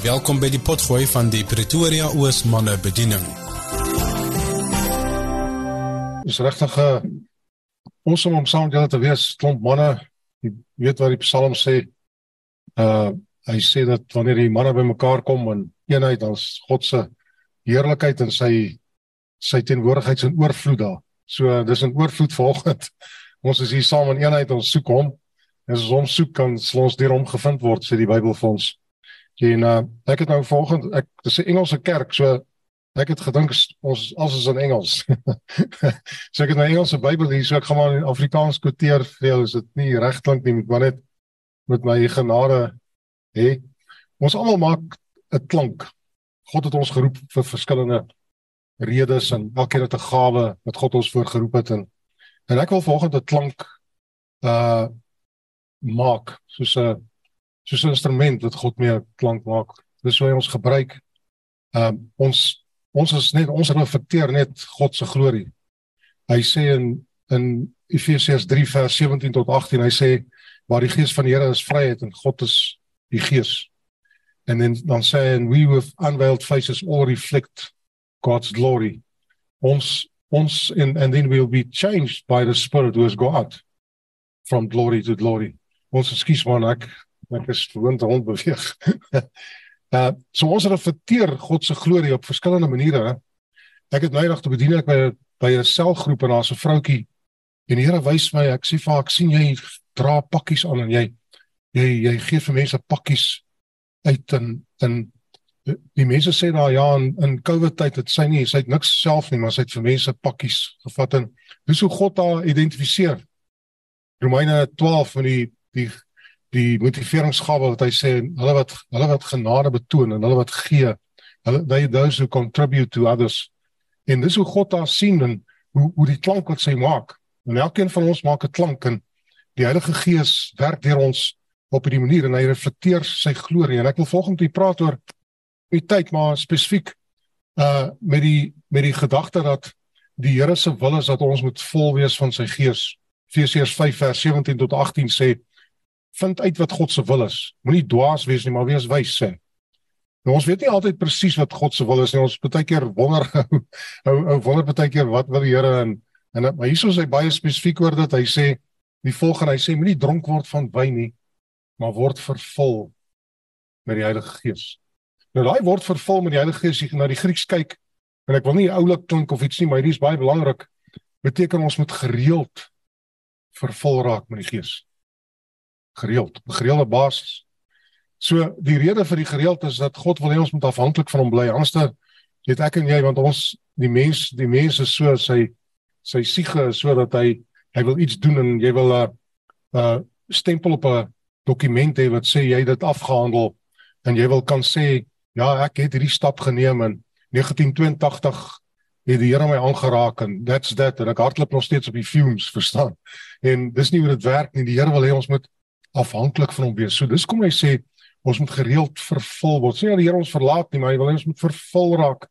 Welkom by die potgooi van die Pretoria Oos manne bediening. Dis regtig 'n uh, ons om saam julle te wees, klomp manne. Jy weet wat die Psalm sê. Uh hy sê dat wanneer die manne bymekaar kom in eenheid as God se heerlikheid en sy sy teenwoordigheid se oorvloed daar. So dis 'n oorvloed vanoggend. Ons is hier saam in eenheid, ons soek hom. En as ons hom soek kan ons deur hom gevind word, sê die Bybel vir ons. En uh, ek het nou volgende ek dis 'n Engelse kerk, so ek het gedink ons as is in Engels. so ek het my Engelse Bybel hier, so ek gaan maar in Afrikaans kwoteer vir julle, is dit nie reg klink nie, maar net met my genade hè. Ons almal maak 'n klank. God het ons geroep vir verskillende redes en elkeen het 'n gawe wat God ons voorgeroep het en en ek wil volgende klank uh maak soos 'n soos 'n instrument wat God mee klank maak. Dis hoe ons gebruik. Ehm um, ons ons is net ons reflekteer net God se glorie. Hy sê in in Efesiërs 3 vers 17 tot 18 hy sê waar die gees van die Here is vryheid en God is die gees. En dan dan sê hy we with unveiled faces all reflect God's glory. Ons ons in and then we'll be changed by the spirit who has God from glory to glory. Ons skuis man ek ek is gewoond rond beweeg. uh so ons reflekteer God se glorie op verskillende maniere. Ek het nydig te bedien ek by by 'n selgroep en daar's 'n vroutjie en die Here wys my ek sê vir haar ek sien jy dra pakkies aan en jy jy jy gee vir mense pakkies uit in in die mense sê daar ja in in Covid tyd het sy nie sy het niks self nie maar sy het vir mense pakkies gevat en dis hoe God haar identifiseer. Romeine 12 van die die die motiveringsgawe wat hy sê hulle wat hulle wat genade betoon en hulle wat gee hulle they those who contribute to others. En dis hoe God daar sien en hoe hoe die klank wat sy maak. En elkeen van ons maak 'n klank en die Heilige Gees werk deur ons op 'n manier en hy reflekteer sy glorie. En ek wil volgens hier praat oor die tyd maar spesifiek uh met die met die gedagte dat die Here se wil is dat ons moet vol wees van sy gees. Efesiërs 5 vers 17 tot 18 sê vind uit wat God se wil is. Moenie dwaas wees nie, maar wees wys sê. Nou ons weet nie altyd presies wat God se wil is nie. Ons baie keer wonder ou ou wonder baie keer wat wil die Here en en maar hierso is hy baie spesifiek oor dit. Hy sê die volgende, hy sê moenie dronk word van wyn nie, maar word vervul met die Heilige Gees. Nou daai word vervul met die Heilige Gees, jy na die Grieks kyk en ek wil nie oulik klink of iets nie, maar hierdie is baie belangrik. Beteken ons moet gereeld vervul raak met die Gees gereeld, op gereelde basis. So die rede vir die gereeld is dat God wil hê ons moet afhanklik van hom bly. Anderste weet ek en jy want ons die mens, die mens is so sy sy siege is sodat hy hy wil iets doen en jy wil 'n uh, 'n uh, stempel op 'n dokument hê wat sê jy dit afgehandel en jy wil kan sê ja, ek het hierdie stap geneem in 1982 het die Here my aangeraak en that's that en ek hardloop nog steeds op die fumes verstaan. En dis nie hoe dit werk nie. Die Here wil hê ons moet afhanklik van hom wees. So dis kom hy sê ons moet gereeld vervul word. Sê dat die Here ons verlaat nie, maar hy wil ons moet vervul raak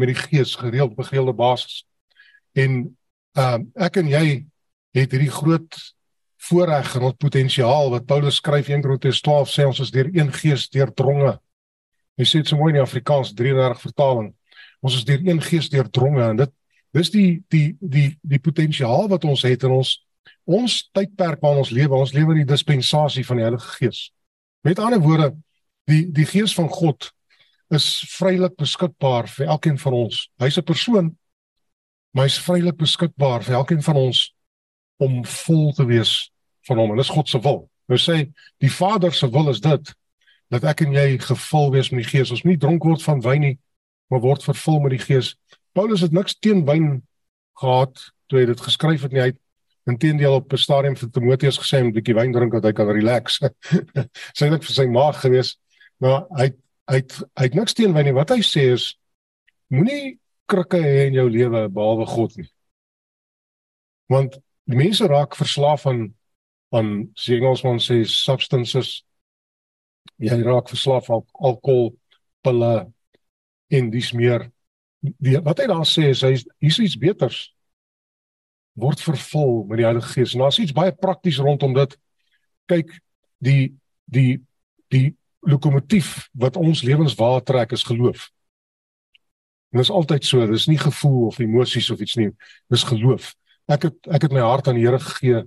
met die Gees gereeld op gereelde basis. En ehm uh, ek en jy het hierdie groot voorreg ons potensiaal wat Paulus skryf in Korintiërs 12 sê ons is deur een gees deurdronge. Hy sê dit so mooi in die Afrikaans 33 vertaling. Ons is deur een gees deurdronge en dit dis die die die die potensiaal wat ons het in ons ons tydperk waarin ons lewe, ons lewe in die dispensasie van die Heilige Gees. Met ander woorde, die die Gees van God is vrylik beskikbaar vir elkeen van ons. Hy's 'n persoon, maar hy's vrylik beskikbaar vir elkeen van ons om vol te wees van hom. En dis God se wil. Nou sê die Vader se wil is dit dat ek en jy gevul wees met die Gees. Ons nie dronk word van wyn nie, maar word vervul met die Gees. Paulus het niks teen wyn gehad toe hy dit geskryf het nie. Hy het Inteendeel op 'n stadium vir Timoteus gesê om 'n bietjie wyn drink dat hy kan relax. Sy het vir sy maag gewees. Maar hy hy hy het niks teen wyn nie. Wat hy sê is moenie krikke hê in jou lewe behalwe God nie. Want mense raak verslaaf aan aan Engelsman sê substances. Jy raak verslaaf aan alkohol, pille en dis meer. Die, wat hy dan sê is hy hier's iets beters word vervul met die Heilige Gees. En daar's iets baie prakties rondom dit. Kyk, die die die lokomotief wat ons lewens waar trek is geloof. En dit is altyd so, dis nie gevoel of emosies of iets nie, dis geloof. Ek het ek het my hart aan die Here gegee.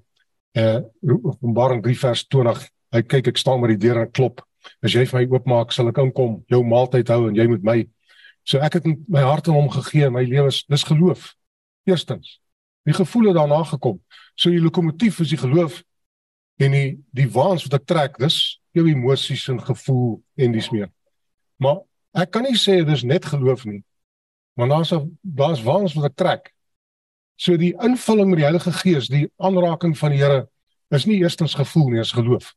Uh Openbaring 3 vers 20. Hy kyk ek staan met die deur en klop. As jy vir my oopmaak, sal ek inkom, jou maaltyd hou en jy met my. So ek het my hart aan hom gegee, my lewe is dis geloof. Eerstens. Die gevoele daarna gekom. So die lokomotief is die geloof en die die waans wat ek trek, dis jou emosies en gevoel en dis meer. Maar ek kan nie sê dis net geloof nie. Want daar's daar's waans wat ek trek. So die invulling met die Heilige Gees, die aanraking van die Here is nie eerstens gevoel nie, is geloof.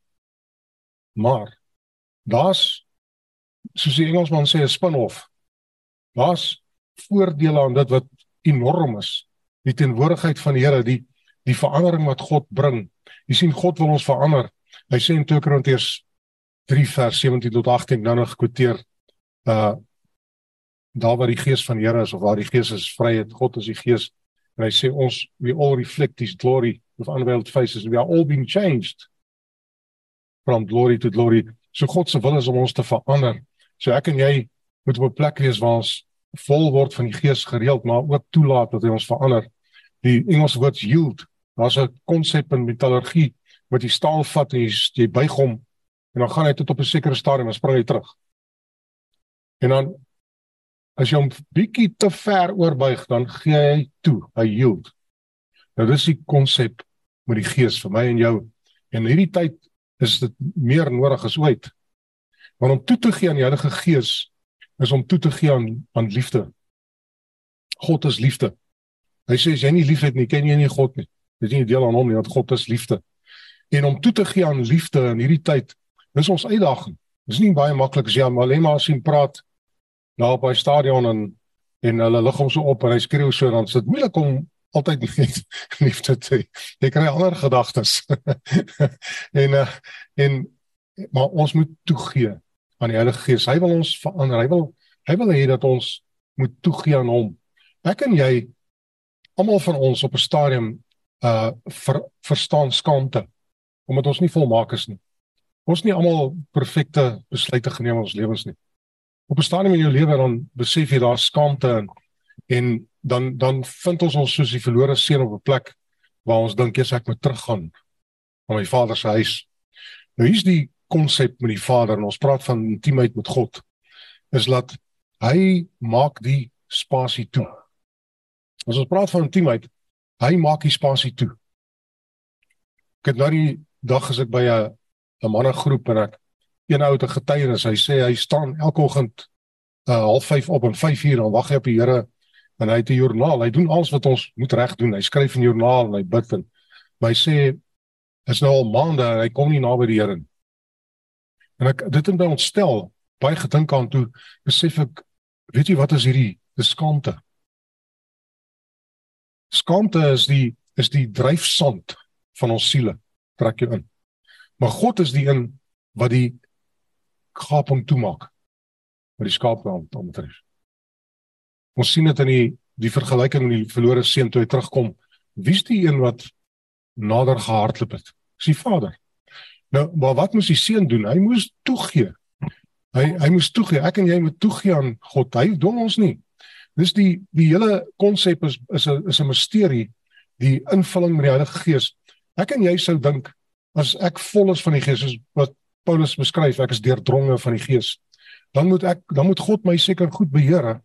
Maar daar's soos die Engelsman sê 'n spin-off. Daar's voordele aan dit wat enorm is. Die teenwoordigheid van die Here, die die verandering wat God bring. Jy sien God wil ons verander. Hy sê in 2 Korintiërs 3 vers 17 tot 18 nou nog gekwoteer uh daar waar die gees van die Here is of waar die gees is vryheid God is die gees. En hy sê ons we all reflect his glory. With unveiled faces we are all being changed from glory to glory. So God se wil is om ons te verander. So ek en jy moet op 'n plek wees waar ons vol word van die gees gereeld maar ook toelaat dat hy ons verander die Engelse woord yield daar's 'n konsep in metallurgie wat jy staal vat en jy, jy buig hom en dan gaan hy tot op 'n sekere stadium en spring hy terug. En dan as jy hom bietjie te ver oorbuig, dan gee hy toe, hy yield. Nou dis die konsep met die gees vir my en jou. En hierdie tyd is dit meer nodig as ooit. Want om toe te gee aan die Heilige Gees is om toe te gee aan aan liefde. God is liefde. Hy sê as jy nie liefhet nie, ken jy nie God nie. Dit is nie deel aan hom nie, want God is liefde. En om toe te gee aan liefde in hierdie tyd Dis ons uitdaging. Dis nie baie maklik as jy alleen maar sien praat daar by stadion en en hulle lig hom so op en hy skreeu so dan sit moeilik om altyd liefde te jy kry ander gedagtes. en uh, en maar ons moet toegee aan die Heilige Gees. Hy wil ons verander. Hy wil hy wil hê dat ons moet toegee aan hom. Ek en jy almal van ons op 'n stadium uh ver, verstaan skaamte omdat ons nie volmaak is nie. Ons nie almal perfekte besluite geneem in ons lewens nie. Op 'n stadium in jou lewe dan besef jy daar skaamte in en dan dan vind ons ons soos die verlore seun op 'n plek waar ons dink jy's ek moet teruggaan na my vader se huis. Nou hier's die konsep met die Vader en ons praat van intimiteit met God is dat hy maak die spasie toe. As ons praat van intimiteit, hy maak die spasie toe. Ek het nou die dag as ek by 'n 'n mannegroep en ek een ou te getuienis. Hy sê hy staan elke oggend uh half 5 op en 5 uur dan wag hy op die Here en hy het 'n joernaal. Hy doen alles wat ons moet reg doen. Hy skryf 'n joernaal en hy bid en hy sê is nou al maande en hy kom nie naby die Here nie. En ek dit het my ontstel. Baie gedink aan toe besef ek weet jy wat is hierdie dis skaamte. Skaamte is die is die dryfsand van ons siele. Trek jou in. Maar God is die een wat die gaping toemaak. Wat die skaap dan omtref. Ons sien dit in die die vergelyking met die verlore seun toe hy terugkom. Wie's die een wat nader gehardloop het? Dis die Vader. Nou, maar wat moes die seun doen? Hy moes toegee. Hy hy moes toegee. Ek en jy moet toegee aan God. Hy dwing ons nie. Dis die die hele konsep is is 'n is 'n misterie, die invulling met die Heilige Gees. Ek en jy sou dink as ek vol is van die Gees soos wat Paulus beskryf, ek is deurdronge van die Gees. Dan moet ek dan moet God my seker goed beheer.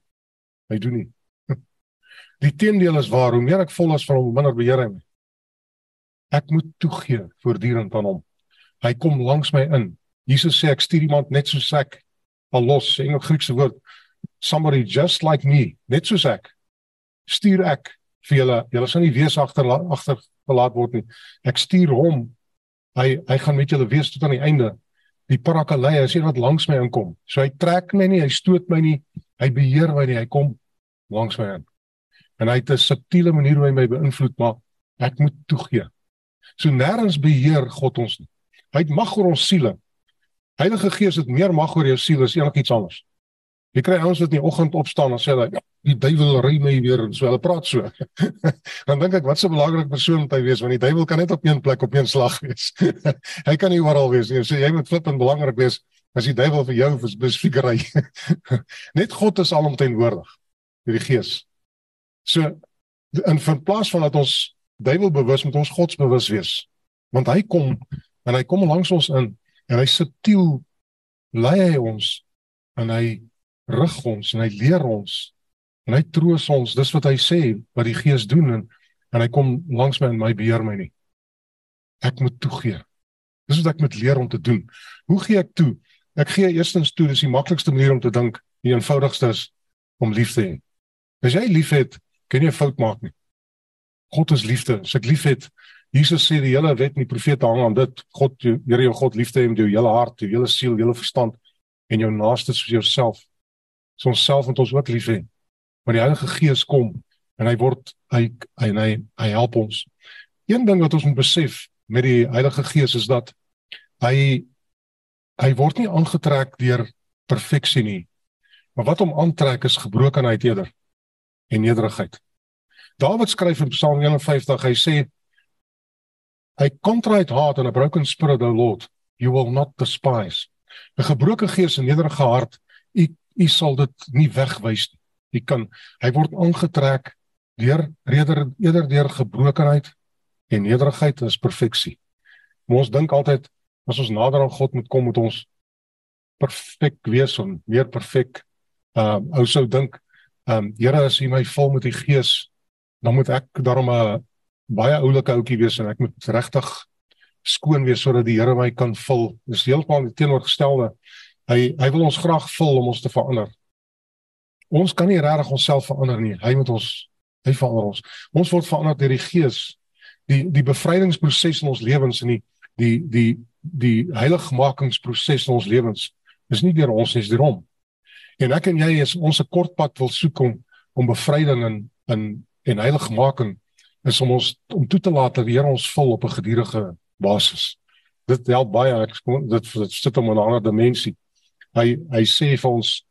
Hy doen nie. Die teendeel is waar, hoe meer ek vol is van hom, minder beheer hy my. Ek moet toegee voortdurend aan hom. Hy kom langs my in. Jesus sê ek stuur iemand net soos ek. Al los in 'n Griekse woord somebody just like me, net soos ek. Stuur ek vir julle. Julle sal nie wees agter agter gelaat word nie. Ek stuur hom Hy hy gaan met julle wees tot aan die einde. Die parakalei, as jy wat langs my inkom. So hy trek my nie, hy stoot my nie, hy beheer my nie, hy kom langs my in. En hy het 'n subtiele manier hoe hy my beïnvloed, maar ek moet toegee. So nêrens beheer God ons nie. Hy het mag oor ons siele. Heilige Gees het meer mag oor jou siel as enigiets anders. Jy kry ouens wat in die oggend opstaan en sê dat ja, die duiwel ry my weer en so hulle praat so. dan dink ek wat 'n belangrike persoon moet hy wees want die duiwel kan net op een plek op een slag wees. hy kan nie oral wees nie. So jy moet flip en belangrik wees as die duiwel vir jou bespiekery. Net God is alomteenwoordig deur die Gees. So in van plaas van dat ons duiwel bewus met ons God bewus wees. Want hy kom en hy kom langs ons in en hy subtiel lei hy ons en hy rig ons en hy leer ons en hy troos ons. Dis wat hy sê wat die Gees doen en en hy kom langs my en my beheer my nie. Ek moet toegee. Dis wat ek moet leer om te doen. Hoe gee ek toe? Ek gee eerstens toe, dis die maklikste manier om te dink, die eenvoudigste is om lief te hê. As jy liefhet, kan jy fout maak nie. God is liefde. As ek liefhet, Jesus sê die hele wet en die profete hang aan dit. God, Here jou God liefde hê met jou hele hart, jou hele siel, jou hele verstand en jou naaste soos jouself. So ons self moet ons ook lief hê. Maar die Heilige Gees kom en hy word hy hy hy, hy help ons. Een ding wat ons moet besef met die Heilige Gees is dat hy hy word nie aangetrek deur perfeksie nie. Maar wat hom aantrek is gebrokenheid eerder en nederigheid. Dawid skryf in Psalm 51, hy sê hy contrite heart and a broken spirit o Lord, you will not despise. 'n Gebroke gees en nederige hart, u u sal dit nie wegwys nie. Hy kan hy word aangetrek deur eerder eerder deur gebrokenheid en nederigheid is perfeksie. Maar ons dink altyd as ons nader aan God moet kom moet ons perfek wees om meer perfek. Ehm uh, ou sou dink ehm um, Here as U my vul met die Gees dan moet ek daarom 'n baie oulike ouetjie wees en ek moet regtig skoon wees sodat die Here my kan vul. Dis heeltemal die teenoorgestelde. Hy hy wil ons graag vul om ons te verander. Ons kan nie regtig onsself verander nie. Hy moet ons hy verander ons. Ons word verander deur die Gees die die bevrydingsproses in ons lewens en die die die die heiligmakingsproses in ons lewens is nie deur ons nie, is deur hom. En ek en jy is ons 'n kort pad wil soek om om bevryding in in en heiligmaking is om ons om toe te laat dat die Here ons vul op 'n gedurende basis. Dit help baie ek dit dit sit hom in 'n ander dimensie. Hy hy sê vir ons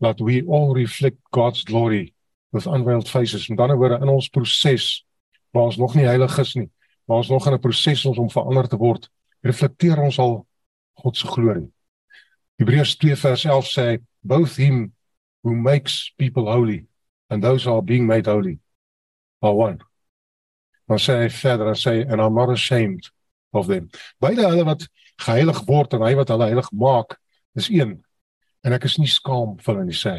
that we all reflect God's glory with unveiled faces. Met ander woorde in ons proses waar ons nog nie heilig is nie, waar ons nog in 'n proses is om verander te word, reflekteer ons al God se glorie. Hebreërs 2 vers 11 sê both him who makes people holy and those who are being made holy are one. Maar sê hy verder en sê and I'm not ashamed of them. Beide hulle wat geheilig word en hy wat hulle heilig maak, is een. En ek is nie skaam vir hulle nie sê.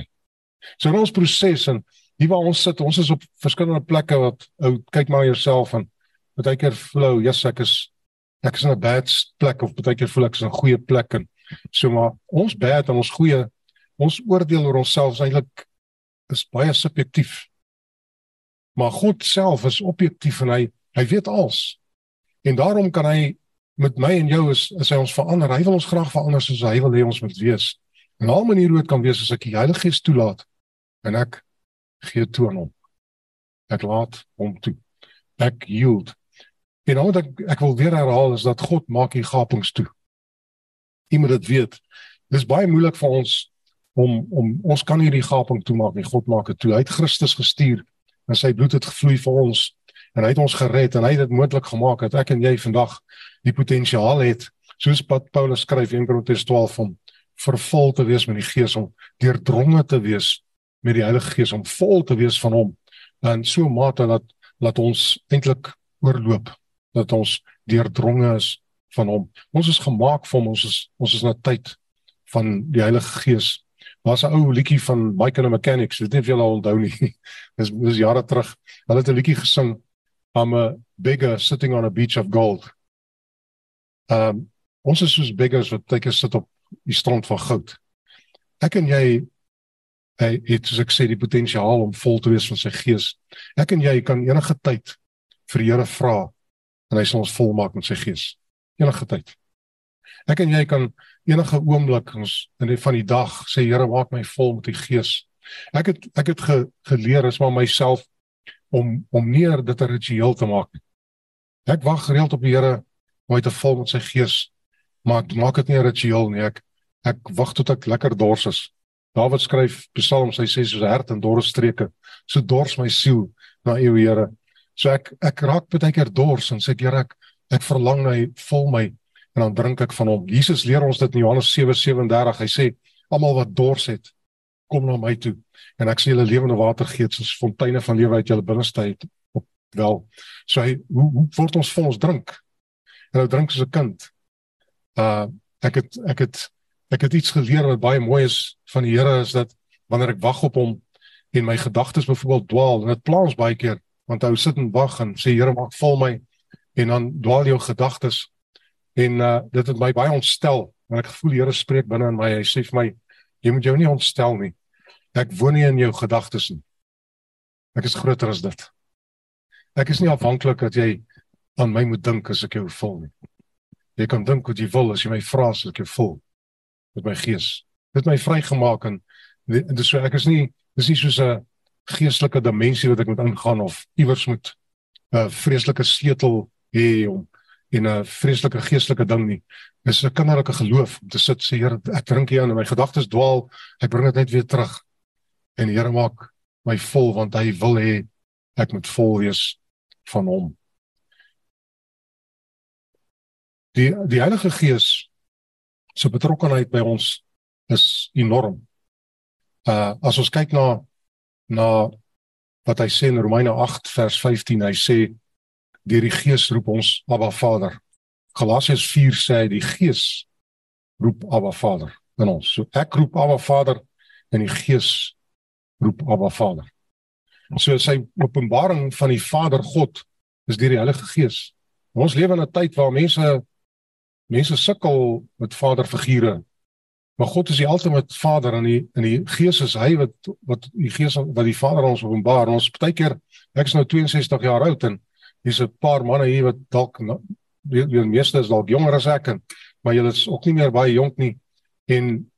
So ons proses en hier waar ons sit, ons is op verskillende plekke wat ou kyk maar jouself en baie keer flow, yes ek is ek is in 'n bad plek of baie keer voel ek is in 'n goeie plek en so maar ons bad en ons goeie ons oordeel oor onsself is eintlik is baie subjektief. Maar God self is objektief en hy hy weet alles. En daarom kan hy met my en jou is as hy ons verander, hy wil ons graag verander soos hy wil hê ons moet wees. En al maniere hoe dit kan wees as ek die Heilige Gees toelaat en ek gee toe aan hom. Ek laat hom toe. Ek yield. En nou dat ek, ek wil weer herhaal is dat God maak hier gapings toe. Jy moet dit weet. Dis baie moeilik vir ons om om ons kan nie die gaping toemaak nie. God maak dit toe. Hy het Christus gestuur en sy bloed het gevloei vir ons en hy het ons gered en hy het dit moontlik gemaak dat ek en jy vandag die potensiaal het soos wat Paulus skryf in Korintiërs 12 om vervul te wees met die Gees om deurdronge te wees met die Heilige Gees om vol te wees van hom en so mate dat laat ons eintlik oorloop dat ons deurdronge is van hom. Ons is gemaak vir hom, ons is ons is na tyd van die Heilige Gees. Daar's 'n ou liedjie van Mike and the Mechanics, nie of julle al onthou nie. dis dis jare terug. Hulle het 'n liedjie gesing I'm a beggar sitting on a beach of gold. Um, ons is soos beggars wat tydjie sit op die strand van goud. Ek en jy hy het soos ek sê die potensiaal om vol te wees van sy gees. Ek en jy kan enige tyd vir die Here vra en hy sal ons volmaak met sy gees. Enige tyd. Ek en jy kan enige oomblik ons in die van die dag sê Here maak my vol met die gees. Ek het ek het ge, geleer is maar myself om om nie dit 'n ritueel te maak. Ek wag gereeld op die Here om my te vol met sy gees. Maar ek maak dit nie 'n ritueel nie. Ek ek wag tot ek lekker dors is Dawid skryf Psalms, hy sê soos 'n hert in dorre streke, so dors my siel na U Here. So ek ek raak baie keer dors en sê Here ek ek verlang na U vol my en dan drink ek van hom. Jesus leer ons dit in Johannes 7:37. Hy sê almal wat dors het, kom na my toe en ek sal julle lewende water gee soos fonteine van lewe uit julle binneste uit. Wel, so hy hoe, hoe word ons vol ons drink? En nou drink soos 'n kind. Uh ek het ek het ek het iets geleer wat baie mooi is van die Here is dat wanneer ek wag op hom en my gedagtes byvoorbeeld dwaal en dit plaas baie keer want hy sit en wag en sê Here maak vol my en dan dwaal jou gedagtes. En uh, dit het my baie ontstel want ek gevoel die Here spreek binne in my hy sê vir my jy moet jou nie ontstel nie. Ek woon nie in jou gedagtes nie. Ek is groter as dit. Ek is nie afhanklik dat jy aan my moet dink as ek jou vol nie jy kan dink wat jy wil as jy my vra as ek jou vol met my gees dit my vrygemaak en dis so ek is nie dis nie soos 'n geestelike dimensie wat ek moet ingaan of iewers moet 'n uh, vreeslike sleutel hê om in 'n vreeslike geestelike ding nie. Dis 'n kinderlike geloof om te sit sê Here, ek drink hier aan en my gedagtes dwaal, ek bring dit net weer terug. En die Here maak my vol want hy wil hê ek moet vol wees van hom. Die die Heilige Gees se betrokkeheid by ons is enorm. Uh as ons kyk na na wat hy sê in Romeine 8 vers 15, hy sê deur die Gees roep ons Abba Vader. Galasiërs 4 sê die Gees roep Abba Vader in ons. So ek roep Abba Vader en die Gees roep Abba Vader. So sy openbaring van die Vader God is deur die Heilige Gees. Ons lewe in 'n tyd waar mense mense sukkel met vaderfigure Maar God is die ultimate Vader en die in die Gees is hy wat wat die Gees wat die Vader ons openbaar. Ons baie keer ek is nou 62 jaar oud en hier's 'n paar manne hier wat dalk die, meeste is dalk jonger as ek en maar julle is ook nie meer baie jonk nie. En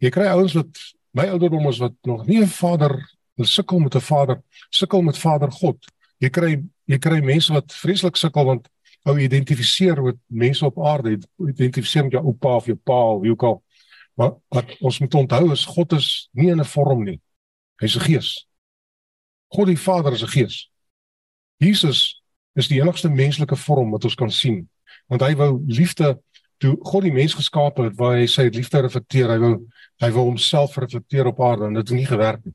jy kry ouens wat my ouderdom is wat nog nie 'n vader sukkel met 'n vader, sukkel met Vader God. Jy kry jy kry mense wat vreeslik sukkel want ou identifiseer met mense op aarde, identifiseer met jou oupa of jou pa of wie ook al. Maar wat ons moet onthou is God is nie in 'n vorm nie. Hy's 'n gees. God die Vader is 'n gees. Jesus is die enigste menslike vorm wat ons kan sien. Want hy wou liefde toe God die mens geskaap het, waar hy sy liefde reflekteer. Hy wou hy wou homself reflekteer op aarde en dit het nie gewerk nie.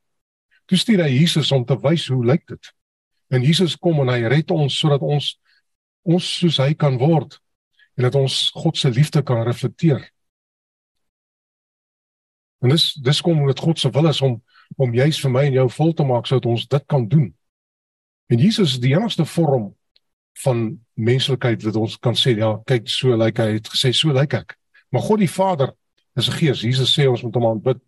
Toe stuur hy Jesus om te wys hoe lyk dit. En Jesus kom en hy red ons sodat ons ons soos hy kan word en dat ons God se liefde kan reflekteer. En dis dis kom omdat God se wil is om om juis vir my en jou vol te maak sodat ons dit kan doen. En Jesus is die enigste vorm van menslikheid wat ons kan sê ja, kyk so lyk like hy het gesê so lyk like ek. Maar God die Vader is 'n gees. Jesus sê ons moet hom aanbid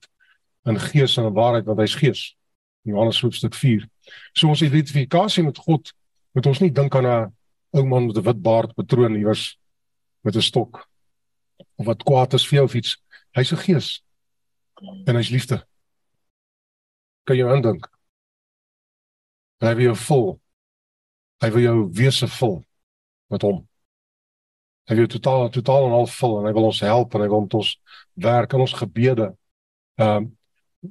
in gees en in waarheid want hy's gees. Johannes hoofstuk 4. So ons identifikasie met God moet ons nie dink aan 'n ou man met 'n wit baard patroon iewers met 'n stok of wat kwaad is vir jou of iets. Hy's 'n gees en hy's liefde. Kan jy aandink? Hy wil jou vol. Hy wil jou wese vol met hom. Hy wil totaal totaal en al vol en hy wil ons help en hy wil met ons werk in ons gebede. Ehm um,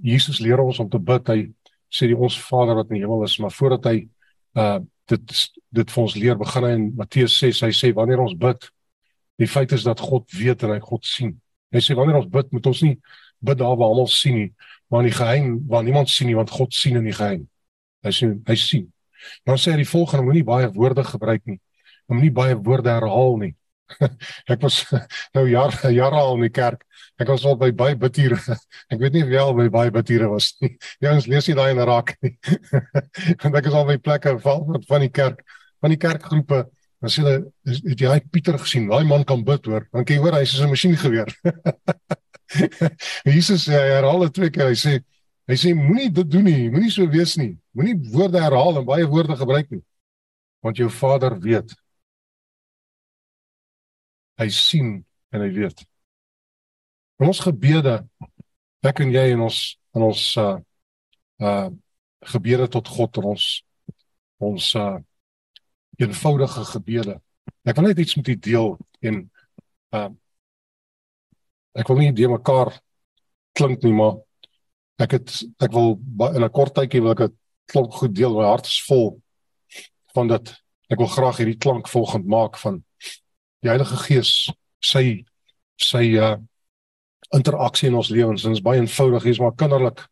Jesus leer ons om te bid. Hy sê die ons Vader wat in die hemel is, maar voordat hy uh dit dit vir ons leer begin in Matteus 6. Hy sê wanneer ons bid, die feit is dat God weet en hy God sien. Hy sê wanneer ons bid, moet ons nie bid daar waar almal sien nie, maar in die geheim waar niemand sien nie want God sien in die geheim. Hy sien, hy sien. Dan sê hy die volgende, moenie baie woorde gebruik nie. Moenie baie woorde herhaal nie. ek was nou jare jare al in die kerk. Ek was al by baie bidure. Ek weet nie al by baie bidure was nie. Jy ons lees nie daai in raak nie. Want ek is al by plekke van van die kerk, van die kerkgroepe. Dan sê hulle, het jy Pieter gesien? Daai man kan bid hoor. Dan kyk hoor hy is 'n masjien geweer. Jesus sê herhaal dit twee keer. Hy sê hy sê moenie dit doen nie, moenie so wees nie. Moenie woorde herhaal en baie woorde gebruik nie. Want jou Vader weet. Hy sien en hy weet. In ons gebede ek en jy en ons in ons uh uh gebede tot God en ons ons uh eenvoudige gebede. Ek wil net iets met u deel en uh ek wil nie die mekaar klink nie maar ek het ek wil in 'n kort tydjie wil ek 'n klomp goed deel my hart is vol van dit ek wil graag hierdie klank volgend maak van die Heilige Gees sy sy uh interaksie in ons lewens en dit is baie eenvoudig, dis maar kinderlik.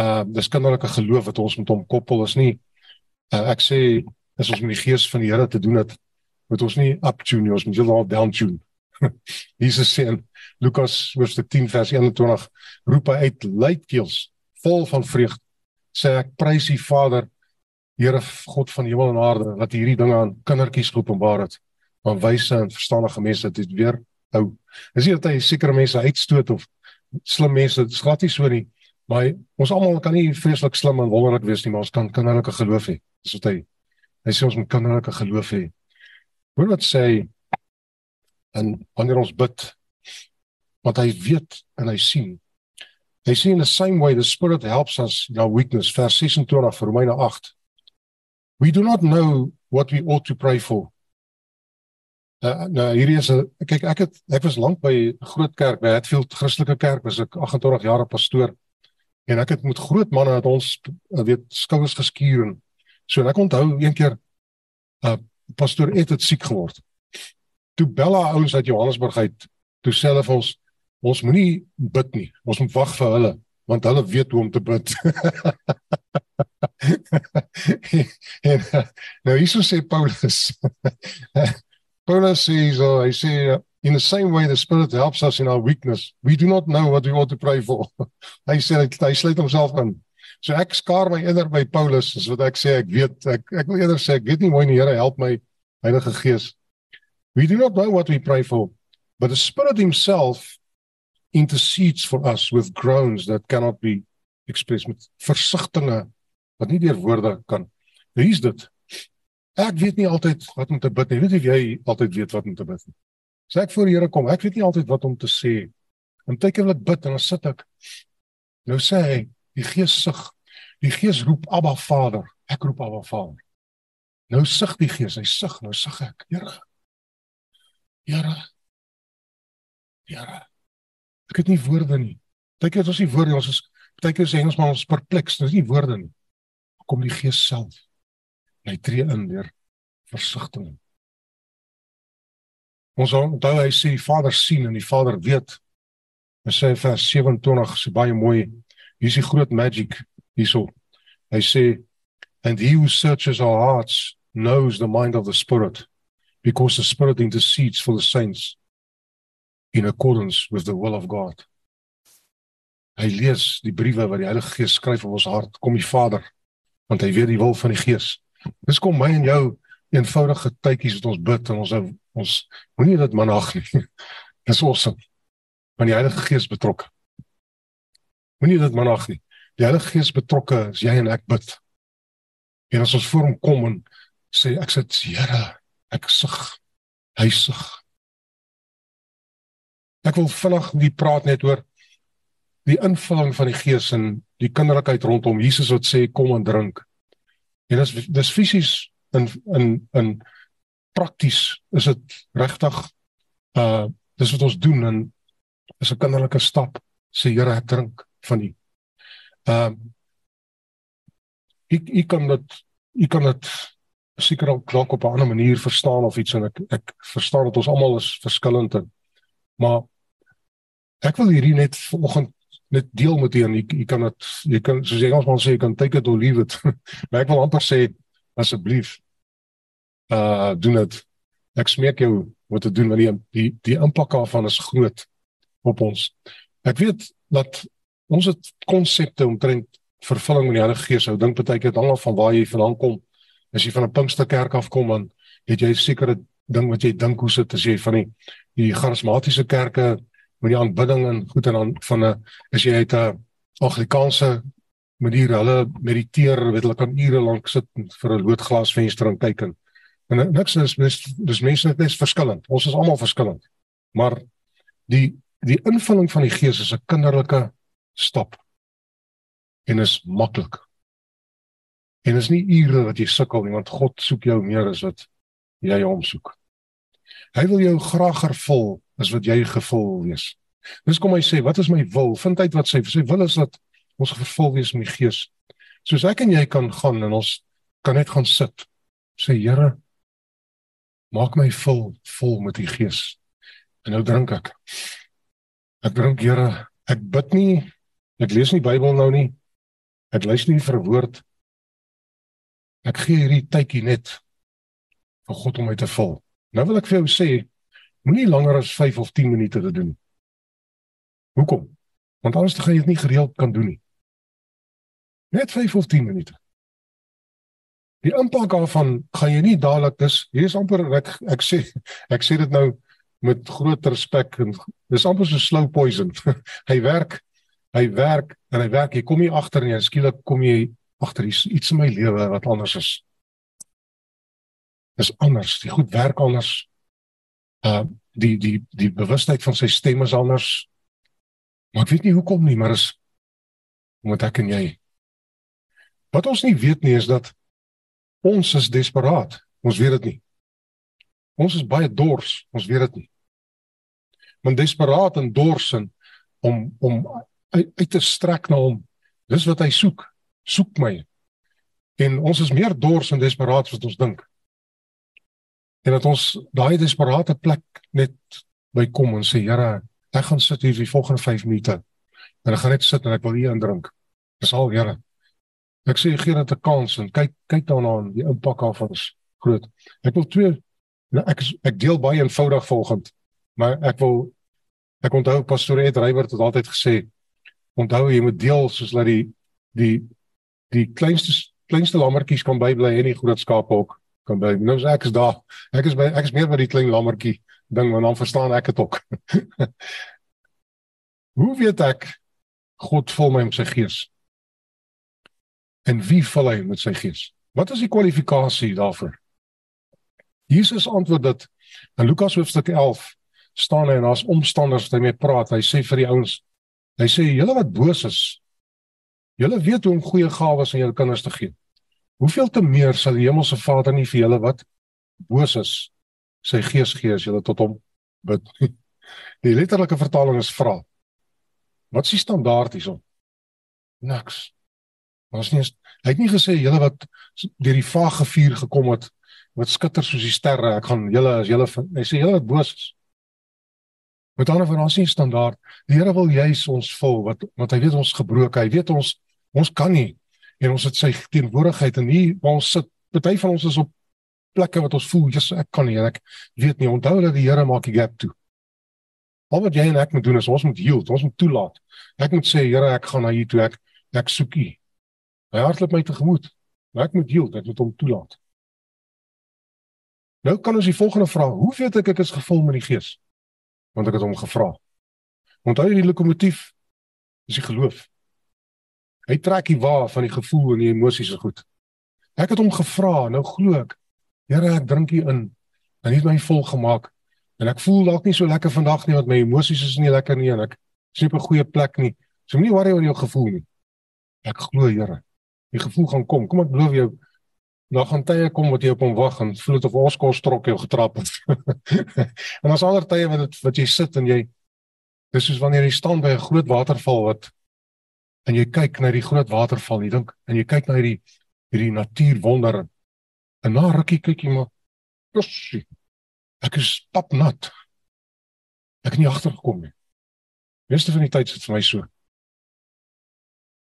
Uh dis kinderlike geloof wat ons met hom koppel is nie uh, ek sê as ons met die gees van die Here te doen het, moet ons nie up tune, ons moet heeltemal down tune. Jesus sê in Lukas hoofstuk 10 vers 21 roep hy uit luidkeels vol van vreugde sê ek prys U Vader Here God van hemel en aarde wat hierdie dinge aan kindertjies geopenbaar het aan wyse en verstandige mense dit weer hou. Dis nie dat hy sekere mense uitstoot of slim mense, dit is glad nie so nie. Maar ons almal kan nie vreeslik slim en wonderlik wees nie, maar ons kan kinderlike geloof hê. Dis wat hy hy sê ons moet kinderlike geloof hê. Hoor wat sê en wanneer ons bid wat hy weet en hy sien. Hy sê in the same way the spirit helps us in our weakness vers 26 Romeine 8 We do not know what we ought to pray for. Uh, nou hierdie is 'n kyk ek het ek was lank by 'n groot kerk by Hatfield Christelike Kerk was ek 28 jaar pastoor en ek het met groot manne het ons uh, weet skouers geskuur en so en ek onthou een keer uh pastoor Ed het siek geword. Toe bella ouens uit Johannesburg uit toe sê hulle vir ons ons moenie bid nie. Ons moet wag vir hulle want hulle weet hoe om te bid. en nou hierso sê Paulus. Paulus sê so, hy sê in the same way the spirit helps us in our weakness. We do not know what we ought to pray for. hy sê hy sluit homself in. So ek skaar my eerder by Paulus as wat ek sê ek weet ek ek wil eerder sê ek weet nie hoe die Here help my Heilige Gees. We do not know what we pray for, but the Spirit himself intercedes for us with groans that cannot be expressed met versigtings wat nie deur woorde kan. Nou hier's dit. Ek weet nie altyd wat om te bid nie. Weet jy jy altyd weet wat om te bid nie. As ek voor die Here kom, ek weet nie altyd wat om te sê. En tydjie wil ek bid en dan sit ek. Nou sê hy, die Gees sug. Die Gees roep Abba Vader. Ek roep Abba Vader. Nou sug die Gees, hy sug, nou sug ek. Here. Here. Here. Ek het nie woorde nie. Tydjie het ons nie woorde, ons is tydjie sê ons maar ons perpleks, dis nie woorde nie kom die Gees self. Hy tree in deur versigtiging. Ons onthou hy sê die Vader sien en die Vader weet. Hy sê vers 27 sê baie mooi. Hier is die groot magic hierso. Hy sê and he who searches our hearts knows the mind of the spirit because the spirit intercedes for the saints in accordance with the will of God. Hy lees die briewe wat die Heilige Gees skryf op ons hart. Kom die Vader want hy weet die wil van die Gees. Dis kom my en jou eenvoudige tydjies wat ons bid en ons ons moenie dit manag nie. Dis awesome. Want die Heilige Gees betrokke. Moenie dit manag nie. Die Heilige Gees betrokke as jy en ek bid. En as ons voor hom kom en sê ek sê Here, ek sug. Hy sug. Ek wil vinnig nie praat net oor die invulling van die Gees en die kinderlikheid rondom Jesus wat sê kom en drink. En dis dis fisies in in in prakties is dit regtig uh dis wat ons doen en is 'n kinderlike stap sê Here ek drink van U. Ehm uh, ek ek kan dit ek kan dit seker al klok op 'n ander manier verstaan of iets en ek ek verstaan dat ons almal is verskillend en maar ek wil hierdie net vanoggend net deel met u en u, u kan dit jy kan soos Engels man sê jy kan take it or leave it. maar ek wil amper sê asseblief uh doen dit. Ek smeek jou wat te doen want die die, die impak daarvan is groot op ons. Ek weet dat ons het konsepte omtrent vervulling met die Heilige Gees. Ou dink baie keer hang af van waar jy vandaan kom. As jy van 'n Pinksterkerk af kom dan het jy sekere ding wat jy dink hoe sit as jy van die die charismatiese kerke met die aanbidding en goed en dan van 'n as jy uit 'n Anglikaanse manier hulle mediteer, weet hulle kan ure lank sit vir 'n loodglas venster en kyk en en niks is dis dis mense is verskillend. Ons is almal verskillend. Maar die die invulling van die Gees is 'n kinderlike stap. En is maklik. En is nie ure wat jy sukkel nie, want God soek jou meer as wat jy hom soek. Hy wil jou graag vervul as wat jy gevul wees. Dis kom hy sê, wat is my wil? Vind uit wat sy sy wil is dat ons vervul wees met die Gees. Soos ek en jy kan gaan en ons kan net gaan sit. Sê Here, maak my vol vol met die Gees. En nou drink ek. Ek drink, Here, ek bid nie. Ek lees nie Bybel nou nie. Ek luister nie vir woord. Ek gee hierdie tydjie net vir God om my te vul. Nou wil ek vir jou sê, moenie langer as 5 of 10 minute dit doen. Hoekom? Want anders gaan jy dit nie gereeld kan doen nie. Net 5 of 10 minute. Die impak daarvan gaan jy nie dadelik dis hier is amper ek ek sê ek sê dit nou met groot respek en dis amper so slow poison. hy werk hy werk en hy werk jy kom hier agter jy skielik kom jy agter iets in my lewe wat anders is. Dis anders, die goed werk anders. Uh die die die bewustheid van sy stem is anders. Maar ek weet nie hoekom nie, maar is omdat ek en jy Wat ons nie weet nie is dat Ons is desperaat. Ons weet dit nie. Ons is baie dors. Ons weet dit nie. Men desperaat en dors en om om uit, uit te strek na hom. Dis wat hy soek. Soek my. En ons is meer dors en desperaat as wat ons dink. En dat ons daai desperate plek net by kom en sê Here, ek gaan sit hier vir volgende 5 minute. En ek gaan net sit en ek wil hier indrink. Dis al Here. Ek sê gee dit 'n kans en kyk kyk daarna aan die impak daarvan is groot. Ek wil twee nou ek ek deel baie eenvoudig volgend, maar ek wil ek onthou pastoor Ed Rybert het altyd gesê onthou jy moet deel soos dat die die die kleinste kleinste lammetjies kan bybly en die groot skape ook kan by. Nou sê ek is daar. Ek is by ek is meer by die klein lammetjie ding want dan verstaan ek dit ook. Hoe weet ek God vul my met sy gees? En wie vul hy met sy gees? Wat is die kwalifikasie daarvoor? Jesus antwoord dat in Lukas hoofstuk 11 staan hy en daar's omstanders wat hy mee praat. Hy sê vir die ouens, hy sê julle wat boos is, julle weet hoe om goeie gawes aan julle kinders te gee. Hoeveel te meer sal die hemelse Vader nie vir julle wat boos is sy gees gee as julle tot hom bid. Die letterlike vertaling is vra. Wat is die standaard hierson? Niks. Ons nie hy het nie gesê julle wat deur die vage vuur gekom het wat skitter soos die sterre ek gaan julle as julle hy sê julle wat boos is. Met ander woorde ons nie standaard. Die Here wil juis ons vul wat want hy weet ons gebroke. Hy weet ons ons kan nie en ons het sy teenwoordigheid en hier waar ons sit. Party van ons is op plekke wat ons voel jy's ek kan nie en ek weet nie. Onthou dat die Here maak die gap toe. Al wat jy en ek moet doen is ons moet yield, ons moet toelaat. Ek moet sê Here, ek gaan na U toe. Ek ek soek U. Hy hardloop my tegemoet. Maar ek moet yield, ek moet hom toelaat. Nou kan ons die volgende vraag: Hoe weet ek ek is gevul met die Gees? Want ek het hom gevra. Onthou jy die lokomotief? Dis die geloof. Hy trek die wa van die gevoel en die emosies se goed. Ek het hom gevra, nou glo ek. Here, ek drink hier in. En hy het my vol gemaak. En ek voel dalk nie so lekker vandag nie want my emosies is nie lekker nie en ek is nie op 'n goeie plek nie. So moenie worry oor jou gevoel nie. Ek glo, Here die gevoel gaan kom. Kom ek belowe jou daar gaan tye kom wat jy op hom wag en voel dit of ons kos trok jou getrap het. en as ander tye wat dit wat jy sit en jy dis soos wanneer jy staan by 'n groot waterval wat en jy kyk na die groot waterval, jy dink en jy kyk na hierdie hierdie natuurwonder en na rukkie kyk jy maar pussie. Ek is papnat. Ek het nie agtergekom nie. Meeste van die tyd sit vir my so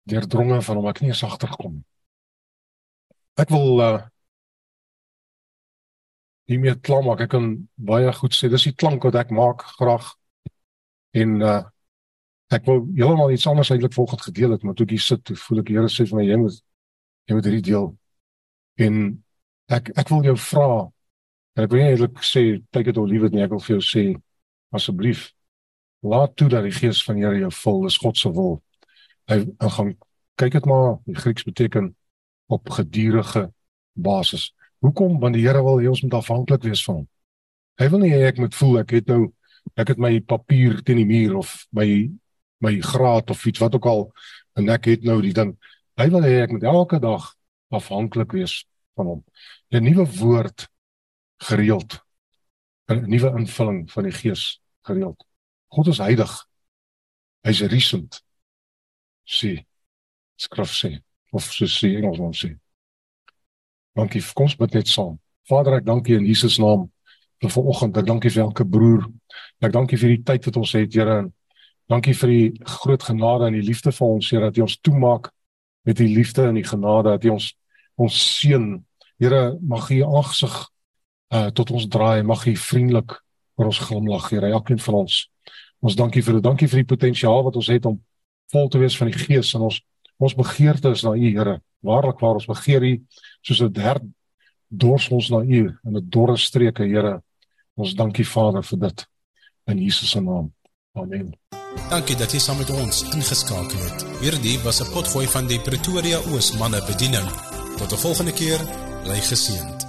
deurdronge van hom ek nie eens agtergekom nie. Ek wil uh hiermee klam maak. Ek kan baie goed sê dis die klank wat ek maak graag. En uh ek wil heeltemal iets anders eintlik volgens gedeel het, maar toe ek hier sit, toe voel ek die Here sê vir my jy moet jy moet hierdie deel. En ek ek wil jou vra en ek wil nie eintlik sê take it or leave it nie, ek wil vir jou sê asseblief laat toe dat die gees van Here jou vul, dis God se wil hy gaan kyk dit maar die Grieks beteken op gedurende basis. Hoekom? Want die Here wil hê ons moet afhanklik wees van hom. Hy wil nie hê ek moet voel ek het nou ek het my papier teen die muur of my my graad of iets wat ook al en ek het nou die ding. Hy wil hê ek moet elke dag afhanklik wees van hom. 'n Nuwe woord gereeld. 'n Nuwe invulling van die Gees gereeld. God is heilig. Hy's recent sê skrif sê of so sê Engels ons sê. Dankie, kom ons bid net saam. Vader, ek dank U in Jesus naam vir vanoggend. Ek dankie vir elke broer. Ek dankie vir die tyd wat ons het, Here. Dankie vir die groot genade en die liefde vir ons, Here, dat U ons toemaak met U liefde en U genade, dat U ons ons seën. Here, mag U aangesig uh tot ons draai, mag U vriendelik oor ons glimlag, Here, elkeen van ons. Ons dankie vir dit. Dankie vir die potensiaal wat ons het om vol te wees van die Gees en ons ons begeerte is na U, Here. Waarlik waar ons begeer U soos 'n hert dors ons na U in 'n dorre streke, Here. Ons dankie Vader vir dit in Jesus se naam. Amen. Dankie dat jy saam met ons ingeskakel het. Hierdie was 'n potgooi van die Pretoria Oos manne bediening. Tot 'n volgende keer, bly geseënd.